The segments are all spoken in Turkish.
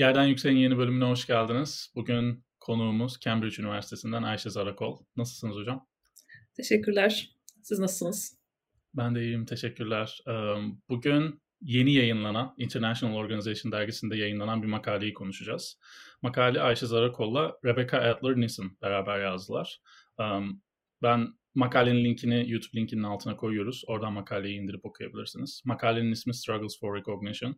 Yerden Yüksek'in yeni bölümüne hoş geldiniz. Bugün konuğumuz Cambridge Üniversitesi'nden Ayşe Zarakol. Nasılsınız hocam? Teşekkürler. Siz nasılsınız? Ben de iyiyim, teşekkürler. Bugün yeni yayınlanan International Organization dergisinde yayınlanan bir makaleyi konuşacağız. Makale Ayşe Zarakol'la Rebecca Adler-Nissen beraber yazdılar. Ben makalenin linkini YouTube linkinin altına koyuyoruz. Oradan makaleyi indirip okuyabilirsiniz. Makalenin ismi Struggles for Recognition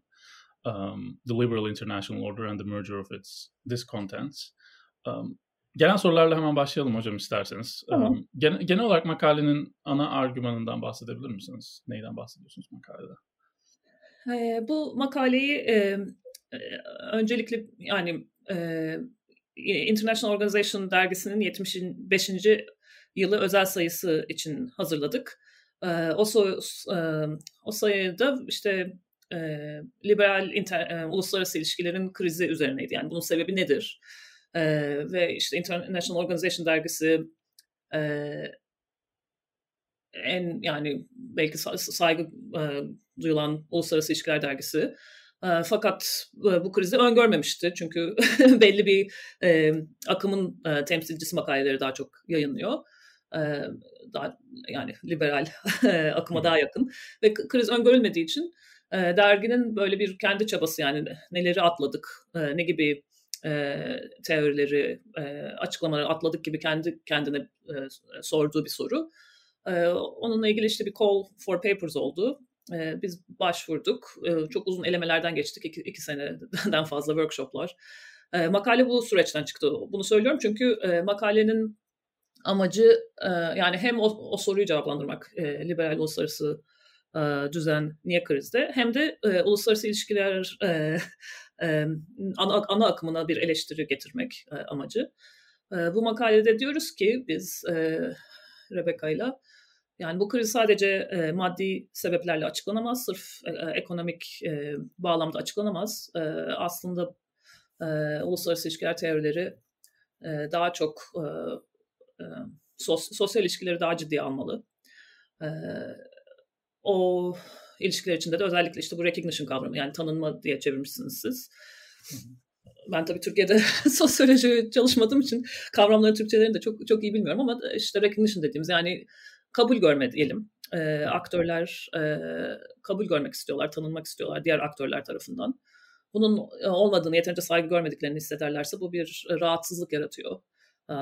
um, the liberal international order and the merger of its discontents. Um, genel sorularla hemen başlayalım hocam isterseniz. Tamam. Um, genel, genel olarak makalenin ana argümanından bahsedebilir misiniz? Neyden bahsediyorsunuz makalede? E, bu makaleyi e, öncelikle yani e, International Organization dergisinin 75. yılı özel sayısı için hazırladık. E, o, so, e, o sayıda işte e, liberal inter, e, uluslararası ilişkilerin krizi üzerineydi. Yani bunun sebebi nedir? E, ve işte International Organization dergisi e, en yani belki saygı e, duyulan uluslararası ilişkiler dergisi. E, fakat e, bu krizi öngörmemişti. Çünkü belli bir e, akımın e, temsilcisi makaleleri daha çok yayınlıyor. E, daha yani liberal akıma daha yakın. Ve kriz öngörülmediği için e, derginin böyle bir kendi çabası yani neleri atladık, e, ne gibi e, teorileri, e, açıklamaları atladık gibi kendi kendine e, sorduğu bir soru. E, onunla ilgili işte bir call for papers oldu. E, biz başvurduk. E, çok uzun elemelerden geçtik. İki, iki seneden fazla workshoplar. E, makale bu süreçten çıktı. Bunu söylüyorum çünkü e, makalenin amacı e, yani hem o, o soruyu cevaplandırmak, e, liberal uluslararası e, düzen niye krizde hem de e, uluslararası ilişkiler e, e, ana, ana akımına bir eleştiri getirmek e, amacı. E, bu makalede diyoruz ki biz e, Rebecca ile yani bu kriz sadece e, maddi sebeplerle açıklanamaz, sırf e, ekonomik e, bağlamda açıklanamaz. E, aslında e, uluslararası ilişkiler teorileri e, daha çok e, e, sos, sosyal ilişkileri daha ciddiye almalı. E, o ilişkiler içinde de özellikle işte bu recognition kavramı yani tanınma diye çevirmişsiniz siz. Ben tabii Türkiye'de sosyoloji çalışmadığım için kavramların Türkçelerini de çok çok iyi bilmiyorum ama işte recognition dediğimiz yani kabul görme diyelim. E, aktörler e, kabul görmek istiyorlar, tanınmak istiyorlar diğer aktörler tarafından. Bunun olmadığını, yeterince saygı görmediklerini hissederlerse bu bir rahatsızlık yaratıyor. E,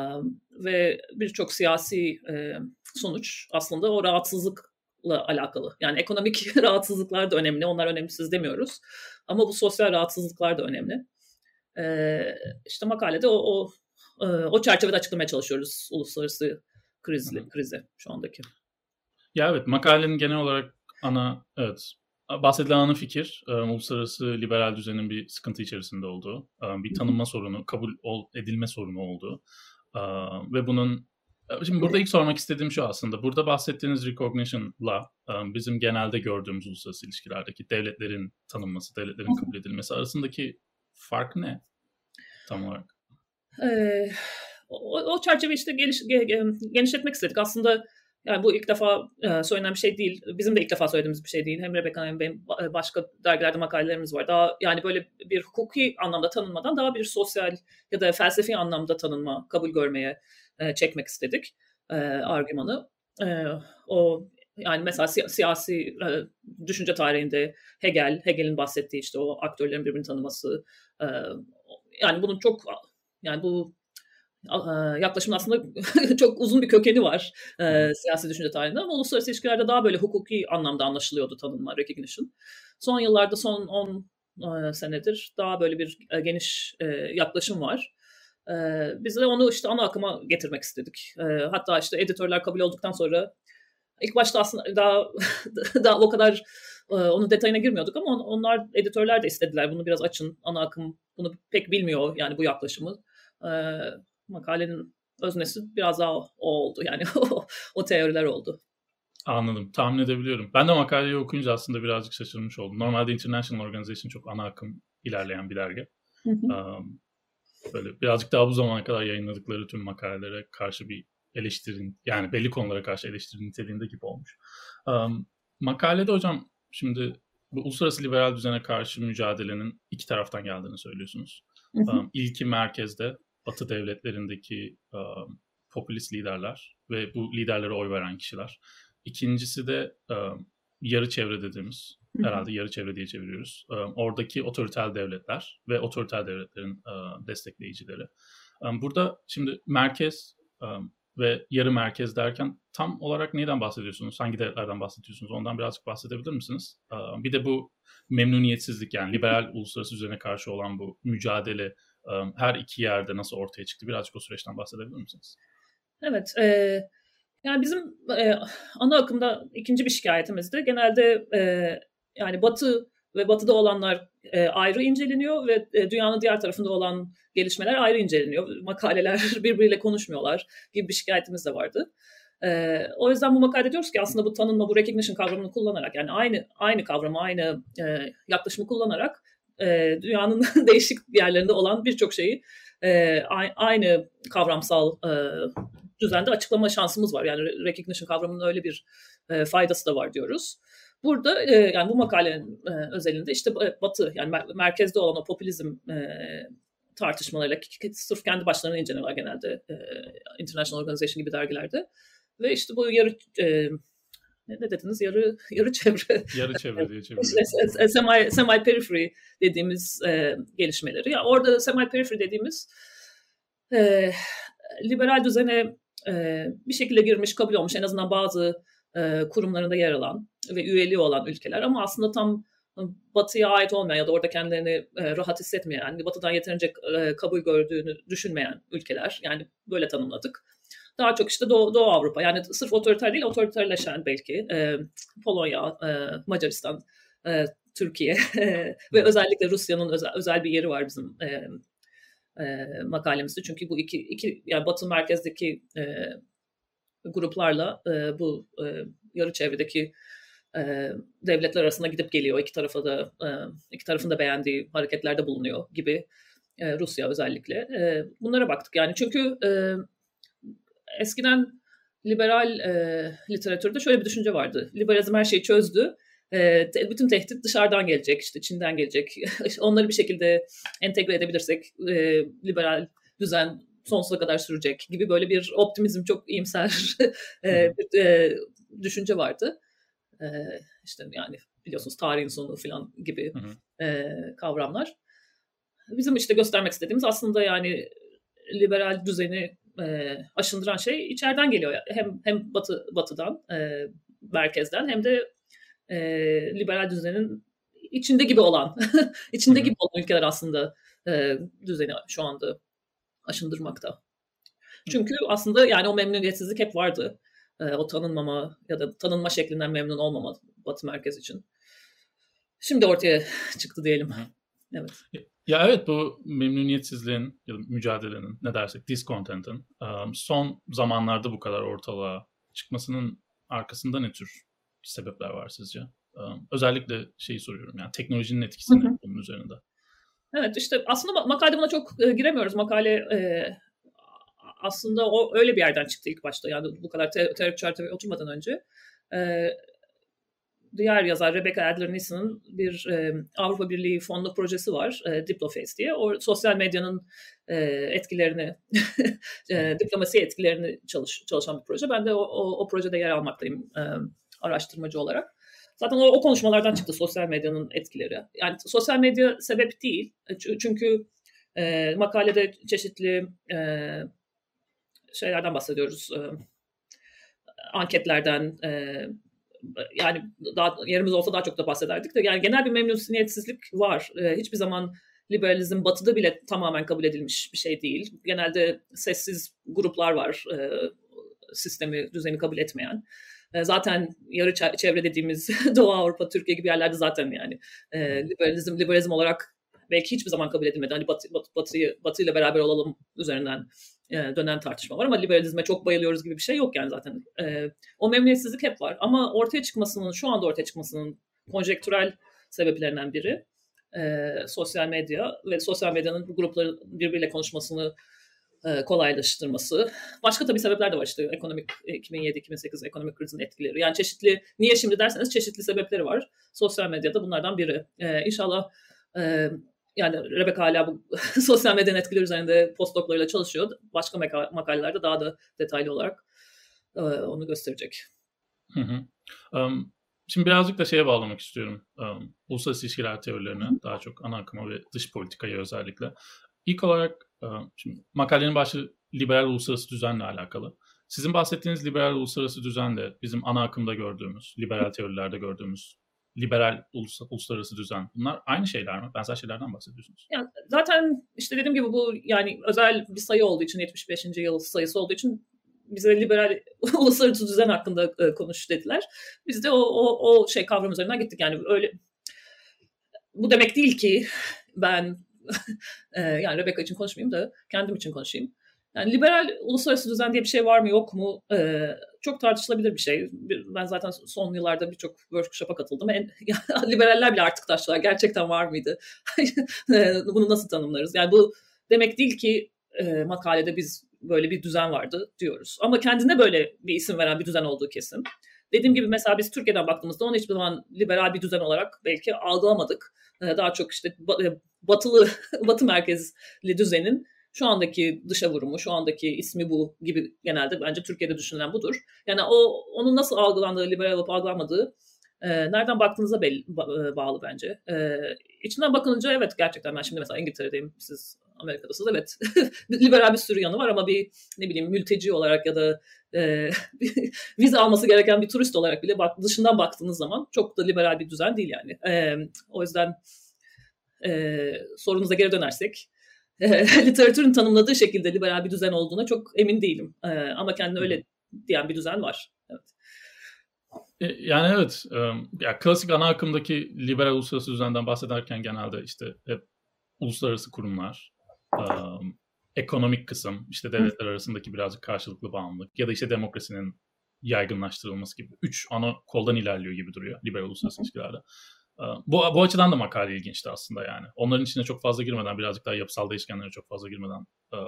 ve birçok siyasi e, sonuç aslında o rahatsızlık alakalı. Yani ekonomik rahatsızlıklar da önemli. Onlar önemsiz demiyoruz. Ama bu sosyal rahatsızlıklar da önemli. Ee, işte makalede o, o, e, o çerçevede açıklamaya çalışıyoruz uluslararası krizli, krizi şu andaki. Ya evet makalenin genel olarak ana evet bahsedilen ana fikir e, uluslararası liberal düzenin bir sıkıntı içerisinde olduğu, e, bir tanınma sorunu, kabul edilme sorunu olduğu ve bunun Şimdi burada ilk sormak istediğim şu aslında. Burada bahsettiğiniz recognition'la bizim genelde gördüğümüz uluslararası ilişkilerdeki devletlerin tanınması, devletlerin kabul edilmesi arasındaki fark ne tam olarak? Ee, o, o çerçeve işte geliş, genişletmek istedik. Aslında yani bu ilk defa e, söylenen bir şey değil. Bizim de ilk defa söylediğimiz bir şey değil. Hem Rebecca hem benim başka dergilerde makalelerimiz var. Daha yani böyle bir hukuki anlamda tanınmadan daha bir sosyal ya da felsefi anlamda tanınma, kabul görmeye e, çekmek istedik e, argümanı. O yani mesela siyasi düşünce tarihinde Hegel, Hegel'in bahsettiği işte o aktörlerin birbirini tanıması, yani bunun çok yani bu yaklaşımın aslında çok uzun bir kökeni var e, siyasi düşünce tarihinde ama uluslararası ilişkilerde daha böyle hukuki anlamda anlaşılıyordu tanınma, recognition. Son yıllarda son 10 e, senedir daha böyle bir e, geniş e, yaklaşım var. Ee, biz de onu işte ana akıma getirmek istedik. Ee, hatta işte editörler kabul olduktan sonra ilk başta aslında daha daha o kadar e, onun detayına girmiyorduk ama on, onlar editörler de istediler bunu biraz açın ana akım bunu pek bilmiyor yani bu yaklaşımı. Ee, makalenin öznesi biraz daha o oldu yani o, teoriler oldu. Anladım. Tahmin edebiliyorum. Ben de makaleyi okuyunca aslında birazcık şaşırmış oldum. Normalde International Organization çok ana akım ilerleyen bir dergi. Hı hı. Um, böyle birazcık daha bu zamana kadar yayınladıkları tüm makalelere karşı bir eleştirin yani belli konulara karşı eleştiri niteliğinde gibi olmuş. Um, makalede hocam şimdi bu uluslararası liberal düzene karşı mücadelenin iki taraftan geldiğini söylüyorsunuz. Um, ilki merkezde Batı devletlerindeki um, popülist liderler ve bu liderlere oy veren kişiler. İkincisi de um, yarı çevre dediğimiz, herhalde yarı çevre diye çeviriyoruz. Um, oradaki otoriter devletler ve otoriter devletlerin uh, destekleyicileri. Um, burada şimdi merkez um, ve yarı merkez derken tam olarak neyden bahsediyorsunuz? Hangi devletlerden bahsediyorsunuz? Ondan birazcık bahsedebilir misiniz? Bir de bu memnuniyetsizlik yani liberal uluslararası düzene karşı olan bu mücadele her iki yerde nasıl ortaya çıktı? Birazcık o süreçten bahsedebilir misiniz? Evet. E, yani bizim e, ana akımda ikinci bir şikayetimizdi. Genelde e, yani Batı ve Batı'da olanlar e, ayrı inceleniyor ve e, dünyanın diğer tarafında olan gelişmeler ayrı inceleniyor. Makaleler birbiriyle konuşmuyorlar gibi bir şikayetimiz de vardı. E, o yüzden bu makalede diyoruz ki aslında bu tanınma, bu recognition kavramını kullanarak yani aynı aynı kavramı, aynı e, yaklaşımı kullanarak e, dünyanın değişik yerlerinde olan birçok şeyi e, aynı kavramsal e, düzende açıklama şansımız var. Yani recognition kavramının öyle bir faydası da var diyoruz. Burada yani bu makalenin özelinde işte Batı yani mer- merkezde olan o popülizm tartışmalarıyla sırf kendi başlarına inceliyorlar genelde International Organization gibi dergilerde. Ve işte bu yarı ne dediniz? Yarı yarı çevre. Yarı çevre diye çeviriyor. semi, semi periphery dediğimiz e, gelişmeleri. Ya orada semi periphery dediğimiz e, liberal düzene e, bir şekilde girmiş, kabul olmuş en azından bazı e, kurumlarında yer alan ve üyeliği olan ülkeler ama aslında tam Batı'ya ait olmayan ya da orada kendilerini e, rahat hissetmeyen, Batı'dan yeterince e, kabul gördüğünü düşünmeyen ülkeler yani böyle tanımladık. Daha çok işte Doğu, Doğu Avrupa yani sırf otoriter değil otoriterleşen belki e, Polonya, e, Macaristan, e, Türkiye ve özellikle Rusya'nın özel, özel bir yeri var bizim e, e, makalemizde. Çünkü bu iki, iki yani Batı merkezdeki e, gruplarla e, bu e, yarı çevredeki e, devletler arasında gidip geliyor. İki tarafa da e, iki tarafın da beğendiği hareketlerde bulunuyor gibi e, Rusya özellikle. E, bunlara baktık yani çünkü e, eskiden liberal e, literatürde şöyle bir düşünce vardı. Liberalizm her şeyi çözdü. E, bütün tehdit dışarıdan gelecek, işte Çin'den gelecek. Onları bir şekilde entegre edebilirsek e, liberal düzen sonsuza kadar sürecek gibi böyle bir optimizm çok iyimser e, bir e, düşünce vardı. E, işte yani biliyorsunuz tarihin sonu falan gibi e, kavramlar. Bizim işte göstermek istediğimiz aslında yani liberal düzeni e, aşındıran şey içeriden geliyor. Hem hem batı batıdan, e, merkezden hem de e, liberal düzenin içinde gibi olan, içinde gibi olan ülkeler aslında e, düzeni şu anda aşındırmakta. Çünkü aslında yani o memnuniyetsizlik hep vardı. E, o tanınmama ya da tanınma şeklinden memnun olmama Batı merkez için. Şimdi ortaya çıktı diyelim. Evet. Ya evet bu memnuniyetsizliğin ya da mücadelenin ne dersek discontent'ın son zamanlarda bu kadar ortalığa çıkmasının arkasında ne tür sebepler var sizce? Özellikle şeyi soruyorum yani teknolojinin etkisini bunun üzerinde. Evet işte aslında makalede buna çok giremiyoruz. Makale e, aslında o öyle bir yerden çıktı ilk başta. Yani bu kadar te- teorik çerçeve oturmadan önce. E, diğer yazar Rebecca Adler-Nissen'ın bir e, Avrupa Birliği fonlu projesi var. E, Diploface diye. O sosyal medyanın e, etkilerini, e, diplomasi etkilerini çalış, çalışan bir proje. Ben de o, o, o projede yer almaktayım e, araştırmacı olarak. Zaten o, o konuşmalardan çıktı sosyal medyanın etkileri. Yani sosyal medya sebep değil. E, çünkü e, makalede çeşitli e, şeylerden bahsediyoruz. E, anketlerden, e, yani daha yerimiz olsa daha çok da bahsederdik de yani genel bir memnuniyetsizlik var. E, hiçbir zaman liberalizm batıda bile tamamen kabul edilmiş bir şey değil. Genelde sessiz gruplar var e, sistemi, düzeni kabul etmeyen. E, zaten yarı çevre dediğimiz Doğu Avrupa, Türkiye gibi yerlerde zaten yani e, liberalizm, liberalizm olarak belki hiçbir zaman kabul edilmedi. Hani Batı, Batı, Batı ile beraber olalım üzerinden e, dönen tartışma var ama liberalizme çok bayılıyoruz gibi bir şey yok yani zaten. E, o memnuniyetsizlik hep var ama ortaya çıkmasının, şu anda ortaya çıkmasının konjektürel sebeplerinden biri e, sosyal medya ve sosyal medyanın bu grupların birbiriyle konuşmasını kolaylaştırması. Başka tabii sebepler de var işte ekonomik 2007-2008 ekonomik krizin etkileri. Yani çeşitli niye şimdi derseniz çeşitli sebepleri var. Sosyal medyada bunlardan biri. E, yani Rebecca hala bu sosyal medyanın etkileri üzerinde postdoklarıyla çalışıyor. Başka makalelerde daha da detaylı olarak e, onu gösterecek. Hı hı. Um, şimdi birazcık da şeye bağlamak istiyorum. Um, uluslararası ilişkiler teorilerine daha çok ana akıma ve dış politikaya özellikle. İlk olarak şimdi makalenin başlığı liberal uluslararası düzenle alakalı. Sizin bahsettiğiniz liberal uluslararası düzen de bizim ana akımda gördüğümüz, liberal teorilerde gördüğümüz liberal ulus, uluslararası düzen. Bunlar aynı şeyler mi? Benzer şeylerden bahsediyorsunuz. Yani zaten işte dediğim gibi bu yani özel bir sayı olduğu için 75. yıl sayısı olduğu için bize liberal uluslararası düzen hakkında e, konuş dediler. Biz de o, o, o şey kavram üzerinden gittik. Yani öyle bu demek değil ki ben yani Rebecca için konuşmayayım da kendim için konuşayım. Yani liberal uluslararası düzen diye bir şey var mı yok mu? Ee, çok tartışılabilir bir şey. Ben zaten son yıllarda birçok workshop'a katıldım. En, liberaller bile artık taştılar. Gerçekten var mıydı? Bunu nasıl tanımlarız? Yani bu demek değil ki e, makalede biz böyle bir düzen vardı diyoruz. Ama kendine böyle bir isim veren bir düzen olduğu kesin. Dediğim gibi mesela biz Türkiye'den baktığımızda onu hiçbir zaman liberal bir düzen olarak belki algılamadık. Ee, daha çok işte e, batılı, batı merkezli düzenin şu andaki dışa vurumu, şu andaki ismi bu gibi genelde bence Türkiye'de düşünülen budur. Yani o onun nasıl algılandığı, liberal olup algılanmadığı e, nereden baktığınıza belli, e, bağlı bence. E, içinden bakınca evet gerçekten ben şimdi mesela İngiltere'deyim, siz Amerika'dasınız. Evet liberal bir sürü yanı var ama bir ne bileyim mülteci olarak ya da e, vize alması gereken bir turist olarak bile bak, dışından baktığınız zaman çok da liberal bir düzen değil yani. E, o yüzden e, sorunuza geri dönersek e, literatürün tanımladığı şekilde liberal bir düzen olduğuna çok emin değilim. E, ama kendine öyle diyen bir düzen var. Evet. E, yani evet, ya klasik ana akımdaki liberal uluslararası düzenden bahsederken genelde işte hep uluslararası kurumlar, ekonomik kısım, işte devletler arasındaki birazcık karşılıklı bağımlılık ya da işte demokrasinin yaygınlaştırılması gibi üç ana koldan ilerliyor gibi duruyor liberal uluslararası ilişkilerde. Bu, bu açıdan da makale ilginçti aslında yani. Onların içine çok fazla girmeden, birazcık daha yapısal değişkenlere çok fazla girmeden e,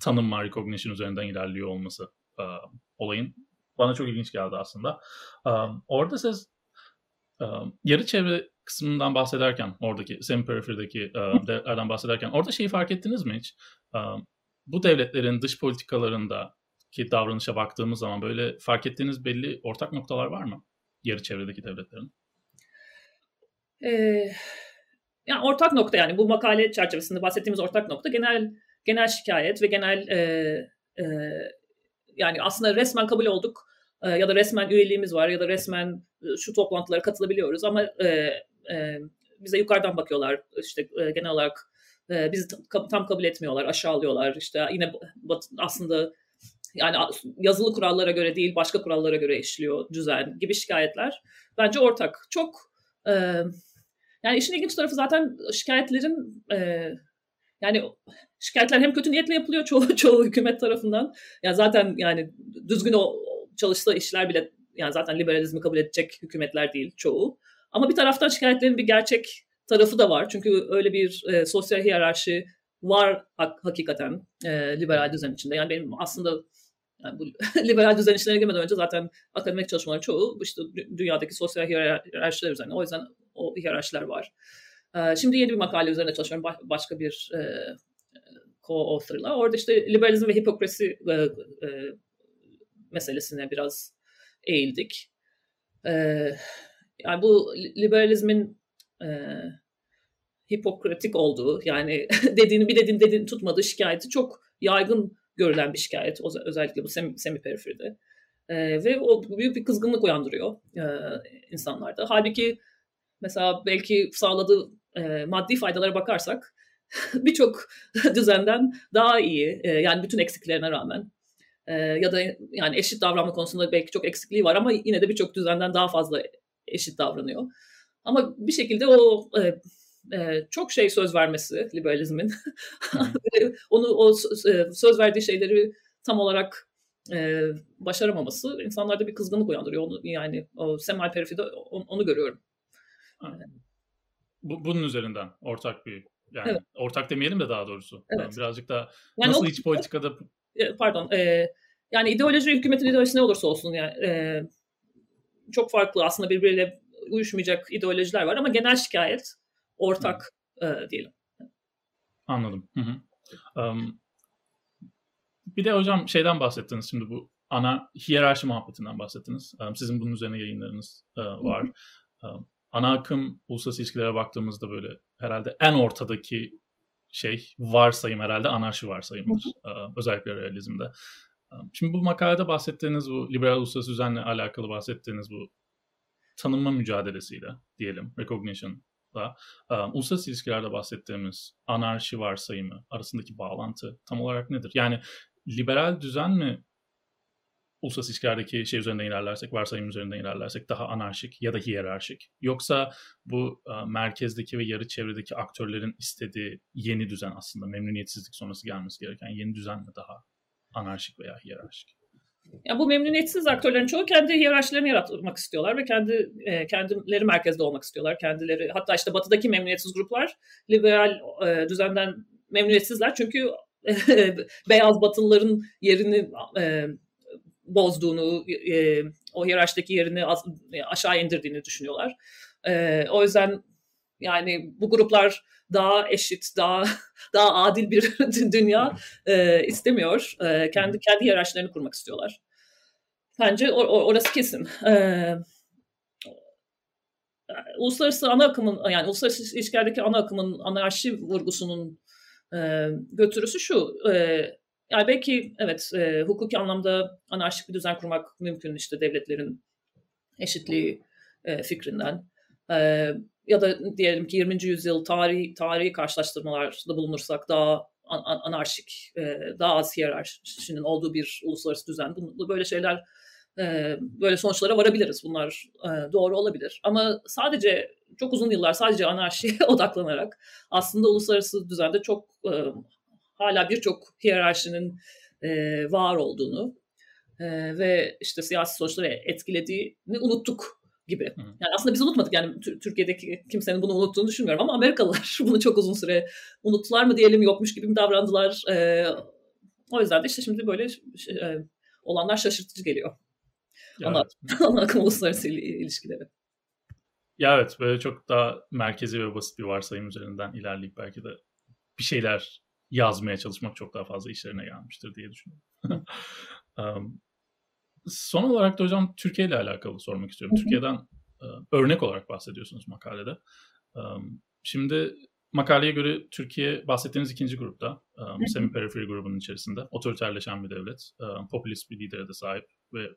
tanım recognition üzerinden ilerliyor olması e, olayın bana çok ilginç geldi aslında. E, orada siz e, yarı çevre kısmından bahsederken, oradaki semi-periferideki e, devletlerden bahsederken orada şeyi fark ettiniz mi hiç? E, bu devletlerin dış politikalarında ki davranışa baktığımız zaman böyle fark ettiğiniz belli ortak noktalar var mı? Yarı çevredeki devletlerin. Ee, yani ortak nokta yani bu makale çerçevesinde bahsettiğimiz ortak nokta genel genel şikayet ve genel e, e, yani aslında resmen kabul olduk. E, ya da resmen üyeliğimiz var ya da resmen şu toplantılara katılabiliyoruz ama e, e, bize yukarıdan bakıyorlar. İşte e, genel olarak e, bizi tam, tam kabul etmiyorlar aşağılıyorlar. İşte yine aslında yani yazılı kurallara göre değil başka kurallara göre işliyor düzen gibi şikayetler. Bence ortak. Çok e, yani işin ilginç tarafı zaten şikayetlerin e, yani şikayetler hem kötü niyetle yapılıyor çoğu, çoğu hükümet tarafından. Yani zaten yani düzgün o çalıştığı işler bile yani zaten liberalizmi kabul edecek hükümetler değil çoğu. Ama bir taraftan şikayetlerin bir gerçek tarafı da var. Çünkü öyle bir e, sosyal hiyerarşi var hak, hakikaten e, liberal düzen içinde. Yani benim aslında yani bu liberal düzen içine girmeden önce zaten akademik çalışmaların çoğu işte dünyadaki sosyal hiyerarşiler üzerine. O yüzden o hiyerarşiler var. E, şimdi yeni bir makale üzerine çalışıyorum başka bir e, co-author'la. Orada işte liberalizm ve hipokrasi e, e, meselesine biraz eğildik. E, yani bu liberalizmin e, hipokratik olduğu yani dediğini bir dediğini dediğini tutmadığı şikayeti çok yaygın görülen bir şikayet özellikle bu semi, semiperiferde. E, ve o büyük bir kızgınlık uyandırıyor e, insanlarda. Halbuki mesela belki sağladığı e, maddi faydalara bakarsak birçok düzenden daha iyi e, yani bütün eksiklerine rağmen e, ya da yani eşit davranma konusunda belki çok eksikliği var ama yine de birçok düzenden daha fazla eşit davranıyor. Ama bir şekilde o e, e, çok şey söz vermesi liberalizmin, onu o e, söz verdiği şeyleri tam olarak e, başaramaması insanlarda bir kızgınlık uyandırıyor. Onu, yani o semal perifide onu, onu görüyorum. Bu, bunun üzerinden ortak bir Yani evet. ortak demeyelim de daha doğrusu. Evet. Yani birazcık da yani nasıl o, iç politikada e, pardon e, yani ideoloji hükümetin ideolojisi ne olursa olsun yani e, çok farklı aslında birbiriyle uyuşmayacak ideolojiler var ama genel şikayet ortak e, diyelim. Anladım. Hı hı. Um, bir de hocam şeyden bahsettiniz şimdi bu ana hiyerarşi muhabbetinden bahsettiniz. Um, sizin bunun üzerine yayınlarınız uh, var. Um, ana akım uluslararası ilişkilere baktığımızda böyle herhalde en ortadaki şey varsayım herhalde anarşi varsayımıdır. Özellikle realizmde. Şimdi bu makalede bahsettiğiniz bu liberal uluslararası düzenle alakalı bahsettiğiniz bu tanınma mücadelesiyle diyelim, recognition'la um, uluslararası ilişkilerde bahsettiğimiz anarşi varsayımı arasındaki bağlantı tam olarak nedir? Yani liberal düzen mi uluslararası ilişkilerdeki şey üzerinden ilerlersek, varsayım üzerinden ilerlersek daha anarşik ya da hiyerarşik? Yoksa bu uh, merkezdeki ve yarı çevredeki aktörlerin istediği yeni düzen aslında memnuniyetsizlik sonrası gelmesi gereken yeni düzen mi daha anarşik veya hiyerarşik? Yani bu memnuniyetsiz aktörlerin çoğu kendi hiyerarşilerini yaratmak istiyorlar ve kendi e, kendileri merkezde olmak istiyorlar. Kendileri hatta işte batıdaki memnuniyetsiz gruplar liberal e, düzenden memnuniyetsizler çünkü e, beyaz batılıların yerini e, bozduğunu, e, o hiyerarşideki yerini az, e, aşağı indirdiğini düşünüyorlar. E, o yüzden yani bu gruplar daha eşit, daha daha adil bir dünya e, istemiyor. E, kendi kendi hiyerarşilerini kurmak istiyorlar. Bence or, or, orası kesin. E, uluslararası ana akımın yani uluslararası ilişkilerdeki ana akımın anarşi vurgusunun e, götürüsü şu. E, yani belki evet e, hukuki anlamda anarşik bir düzen kurmak mümkün işte devletlerin eşitliği e, fikrinden. E, ya da diyelim ki 20. yüzyıl tarihi, tarihi karşılaştırmalarda bulunursak daha an, anarşik, e, daha az hiyerarşinin olduğu bir uluslararası düzen. Bu, böyle şeyler, e, böyle sonuçlara varabiliriz. Bunlar e, doğru olabilir. Ama sadece çok uzun yıllar sadece anarşiye odaklanarak aslında uluslararası düzende çok e, hala birçok hiyerarşinin e, var olduğunu e, ve işte siyasi sonuçları etkilediğini unuttuk gibi. Yani aslında biz unutmadık yani Türkiye'deki kimsenin bunu unuttuğunu düşünmüyorum ama Amerikalılar bunu çok uzun süre unuttular mı diyelim yokmuş gibi mi davrandılar. E, o yüzden de işte şimdi böyle e, olanlar şaşırtıcı geliyor. Ya ana, evet. ana akım uluslararası ilişkileri. Ya evet böyle çok daha merkezi ve basit bir varsayım üzerinden ilerleyip belki de bir şeyler yazmaya çalışmak çok daha fazla işlerine gelmiştir diye düşünüyorum. um, son olarak da hocam Türkiye ile alakalı sormak istiyorum. Hı hı. Türkiye'den e, örnek olarak bahsediyorsunuz makalede. Um, şimdi makaleye göre Türkiye bahsettiğiniz ikinci grupta, um, semi-periphery grubunun içerisinde otoriterleşen bir devlet, um, popülist bir lidere de sahip ve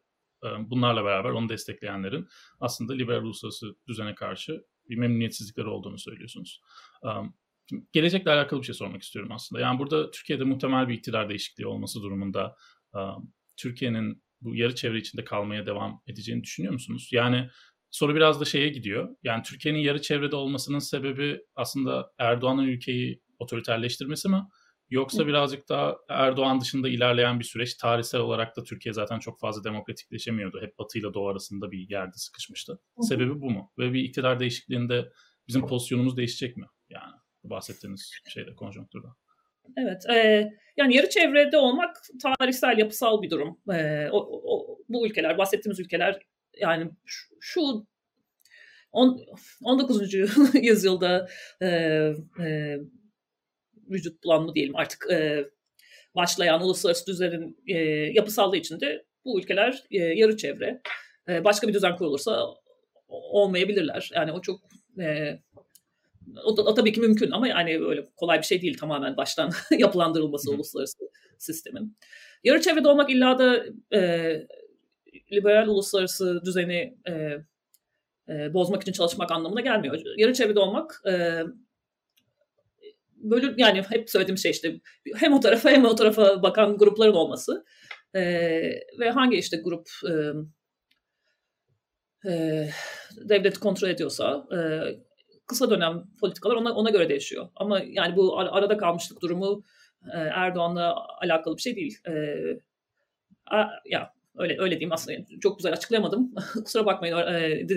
um, bunlarla beraber onu destekleyenlerin aslında liberal uluslararası düzene karşı bir memnuniyetsizlikleri olduğunu söylüyorsunuz. Um, gelecekle alakalı bir şey sormak istiyorum aslında. Yani burada Türkiye'de muhtemel bir iktidar değişikliği olması durumunda um, Türkiye'nin bu yarı çevre içinde kalmaya devam edeceğini düşünüyor musunuz? Yani soru biraz da şeye gidiyor. Yani Türkiye'nin yarı çevrede olmasının sebebi aslında Erdoğan'ın ülkeyi otoriterleştirmesi mi? Yoksa birazcık daha Erdoğan dışında ilerleyen bir süreç. Tarihsel olarak da Türkiye zaten çok fazla demokratikleşemiyordu. Hep Batı ile Doğu arasında bir yerde sıkışmıştı. Sebebi bu mu? Ve bir iktidar değişikliğinde bizim pozisyonumuz değişecek mi? Yani bahsettiğiniz şeyde, konjonktürde. Evet, e, yani yarı çevrede olmak tarihsel, yapısal bir durum. E, o, o, bu ülkeler, bahsettiğimiz ülkeler yani şu on, 19. yüzyılda e, e, vücut bulan mı diyelim artık e, başlayan uluslararası düzenin e, yapısallığı içinde bu ülkeler e, yarı çevre. E, başka bir düzen kurulursa olmayabilirler. Yani o çok e, o, da, o tabii ki mümkün ama yani öyle kolay bir şey değil tamamen baştan yapılandırılması uluslararası sistemin. Yarı çevrede olmak illa da e, liberal uluslararası düzeni e, e, bozmak için çalışmak anlamına gelmiyor. Yarı çevrede olmak e, böyle yani hep söylediğim şey işte hem o tarafa hem o tarafa bakan grupların olması e, ve hangi işte grup e, e, devleti kontrol ediyorsa e, kısa dönem politikalar ona, ona göre değişiyor. Ama yani bu ar- arada kalmışlık durumu e, Erdoğan'la alakalı bir şey değil. E, a, ya Öyle öyle diyeyim aslında çok güzel açıklayamadım. Kusura bakmayın e,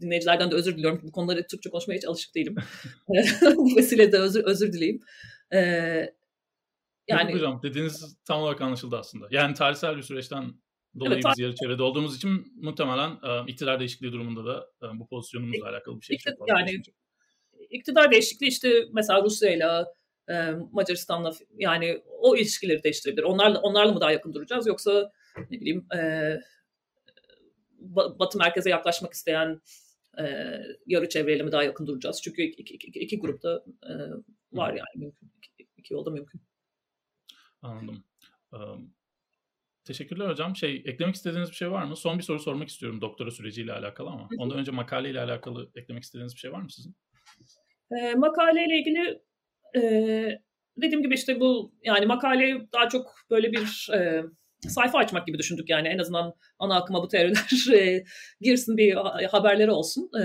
dinleyicilerden de özür diliyorum. Bu konuları Türkçe konuşmaya hiç alışık değilim. Bu vesilede özür özür dileyim. Yani Yok hocam dediğiniz tam olarak anlaşıldı aslında. Yani tarihsel bir süreçten dolayı evet, biz yarı çevrede olduğumuz için muhtemelen e, iktidar değişikliği durumunda da e, bu pozisyonumuzla alakalı bir şey İktidar, yani iktidar değişikliği işte mesela Rusya'yla e, Macaristan'la yani o ilişkileri değiştirebilir. Onlarla onlarla mı daha yakın duracağız yoksa ne bileyim e, Batı merkeze yaklaşmak isteyen e, yarı çevreyle mi daha yakın duracağız? Çünkü iki, iki, iki, iki grupta e, var yani mümkün. İki, iki yolda mümkün. Anladım. Um, teşekkürler hocam. Şey eklemek istediğiniz bir şey var mı? Son bir soru sormak istiyorum doktora süreciyle alakalı ama ondan önce makaleyle alakalı eklemek istediğiniz bir şey var mı sizin? E, makaleyle ilgili e, dediğim gibi işte bu yani makale daha çok böyle bir e, sayfa açmak gibi düşündük yani en azından ana akıma bu teoriler e, girsin bir haberleri olsun. E,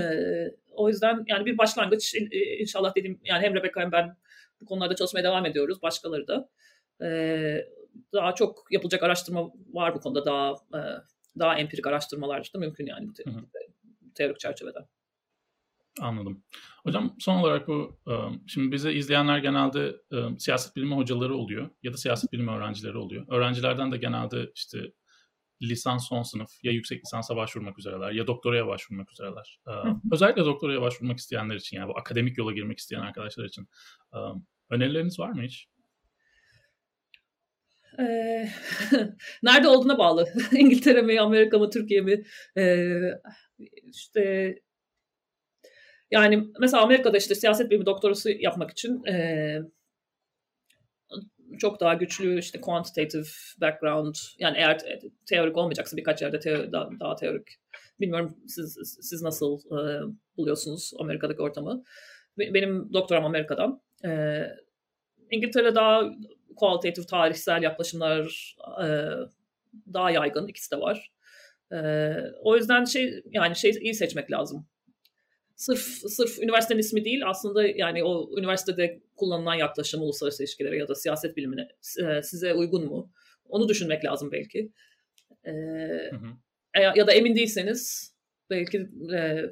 o yüzden yani bir başlangıç inşallah dedim yani hem Rebecca hem ben bu konularda çalışmaya devam ediyoruz. Başkaları da. E, daha çok yapılacak araştırma var bu konuda daha e, daha empirik araştırmalar da mümkün yani bu te- teorik çerçevede. Anladım. Hocam son olarak bu şimdi bize izleyenler genelde siyaset bilimi hocaları oluyor ya da siyaset bilimi öğrencileri oluyor. Öğrencilerden de genelde işte lisans son sınıf ya yüksek lisansa başvurmak üzereler ya doktoraya başvurmak üzereler. Özellikle doktoraya başvurmak isteyenler için yani bu akademik yola girmek isteyen arkadaşlar için önerileriniz var mı hiç? Ee, nerede olduğuna bağlı. İngiltere mi, Amerika mı, Türkiye mi? Ee, işte yani mesela Amerika'da işte siyaset bilimi doktorası yapmak için e, çok daha güçlü işte quantitative background yani eğer teorik olmayacaksa birkaç yerde teo, daha, daha teorik. Bilmiyorum siz siz nasıl e, buluyorsunuz Amerika'daki ortamı. Benim doktoram Amerika'dan. E, İngiltere daha kualitatif tarihsel yaklaşımlar e, daha yaygın ikisi de var. E, o yüzden şey yani şey iyi seçmek lazım sırf sırf üniversitenin ismi değil aslında yani o üniversitede kullanılan yaklaşım uluslararası ilişkilere ya da siyaset bilimine e, size uygun mu? Onu düşünmek lazım belki. Ee, hı hı. E, ya da emin değilseniz belki e,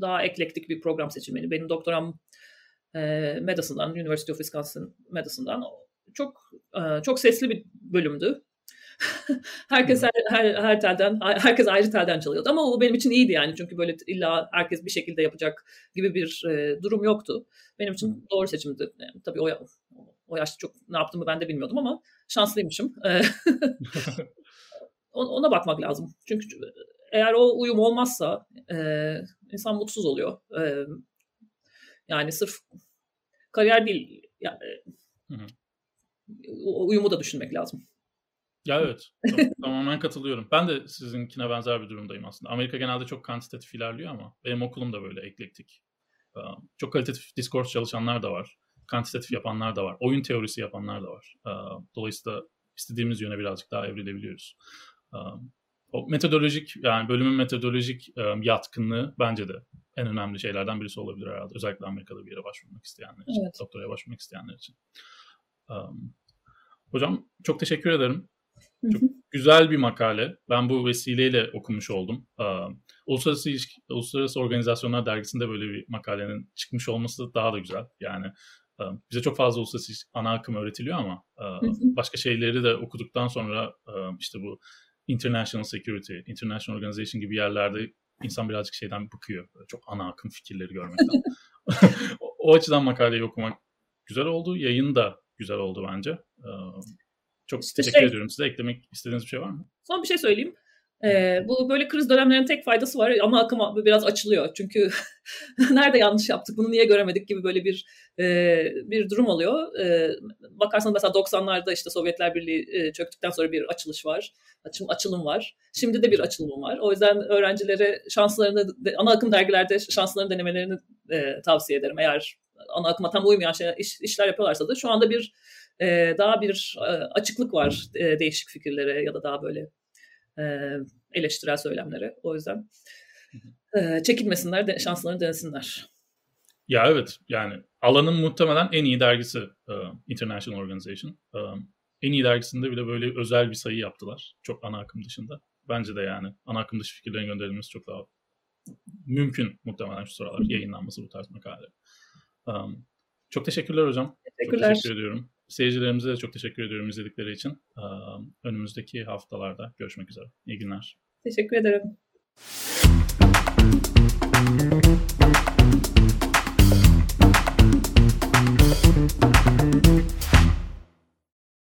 daha eklektik bir program seçilmeli. Benim doktoram e, Madison'dan, University of Wisconsin Madison'dan çok e, çok sesli bir bölümdü. herkes her, her, her telden, herkes ayrı telden çalıyordu ama o benim için iyiydi yani çünkü böyle illa herkes bir şekilde yapacak gibi bir e, durum yoktu. Benim için doğru seçimdi. Yani, tabii o, o yaşta çok ne yaptığımı ben de bilmiyordum ama şanslıymışım. E, ona bakmak lazım. Çünkü eğer o uyum olmazsa e, insan mutsuz oluyor. E, yani sırf kariyer değil, yani, uyumu da düşünmek lazım. Ya evet. tamamen katılıyorum. Ben de sizinkine benzer bir durumdayım aslında. Amerika genelde çok kantitatif ilerliyor ama benim okulum da böyle eklektik. Çok kalitatif discourse çalışanlar da var. Kantitatif yapanlar da var. Oyun teorisi yapanlar da var. Dolayısıyla istediğimiz yöne birazcık daha evrilebiliyoruz. O metodolojik yani bölümün metodolojik yatkınlığı bence de en önemli şeylerden birisi olabilir herhalde. Özellikle Amerika'da bir yere başvurmak isteyenler için, evet. doktoraya başvurmak isteyenler için. Hocam çok teşekkür ederim. Çok güzel bir makale. Ben bu vesileyle okumuş oldum. Uluslararası, İlişki, Uluslararası Organizasyonlar Dergisi'nde böyle bir makalenin çıkmış olması daha da güzel. Yani bize çok fazla uluslararası ana akım öğretiliyor ama başka şeyleri de okuduktan sonra işte bu international security, international organization gibi yerlerde insan birazcık şeyden bıkıyor. Çok ana akım fikirleri görmekten. o açıdan makaleyi okumak güzel oldu. Yayın da güzel oldu bence. Çok işte teşekkür şey, ediyorum size. Eklemek istediğiniz bir şey var mı? Son bir şey söyleyeyim. Ee, bu böyle kriz dönemlerinin tek faydası var ama akım biraz açılıyor. Çünkü nerede yanlış yaptık, bunu niye göremedik gibi böyle bir e, bir durum oluyor. E, bakarsanız mesela 90'larda işte Sovyetler Birliği e, çöktükten sonra bir açılış var, açım, açılım var. Şimdi de bir açılım var. O yüzden öğrencilere şanslarını, ana akım dergilerde şanslarını denemelerini e, tavsiye ederim. Eğer ana akıma tam uymayan şey, iş, işler yapıyorlarsa da şu anda bir ee, daha bir e, açıklık var e, değişik fikirlere ya da daha böyle e, eleştirel söylemlere. O yüzden e, çekinmesinler, de, şanslarını denesinler. Ya evet yani alanın muhtemelen en iyi dergisi International Organization. En iyi dergisinde bile böyle özel bir sayı yaptılar. Çok ana akım dışında. Bence de yani ana akım dışı fikirlerin gönderilmesi çok daha mümkün muhtemelen şu sıralar yayınlanması bu tarz makale. Um, çok teşekkürler hocam. Teşekkürler. Çok teşekkür ediyorum. Seyircilerimize de çok teşekkür ediyorum izledikleri için. Önümüzdeki haftalarda görüşmek üzere. İyi günler. Teşekkür ederim.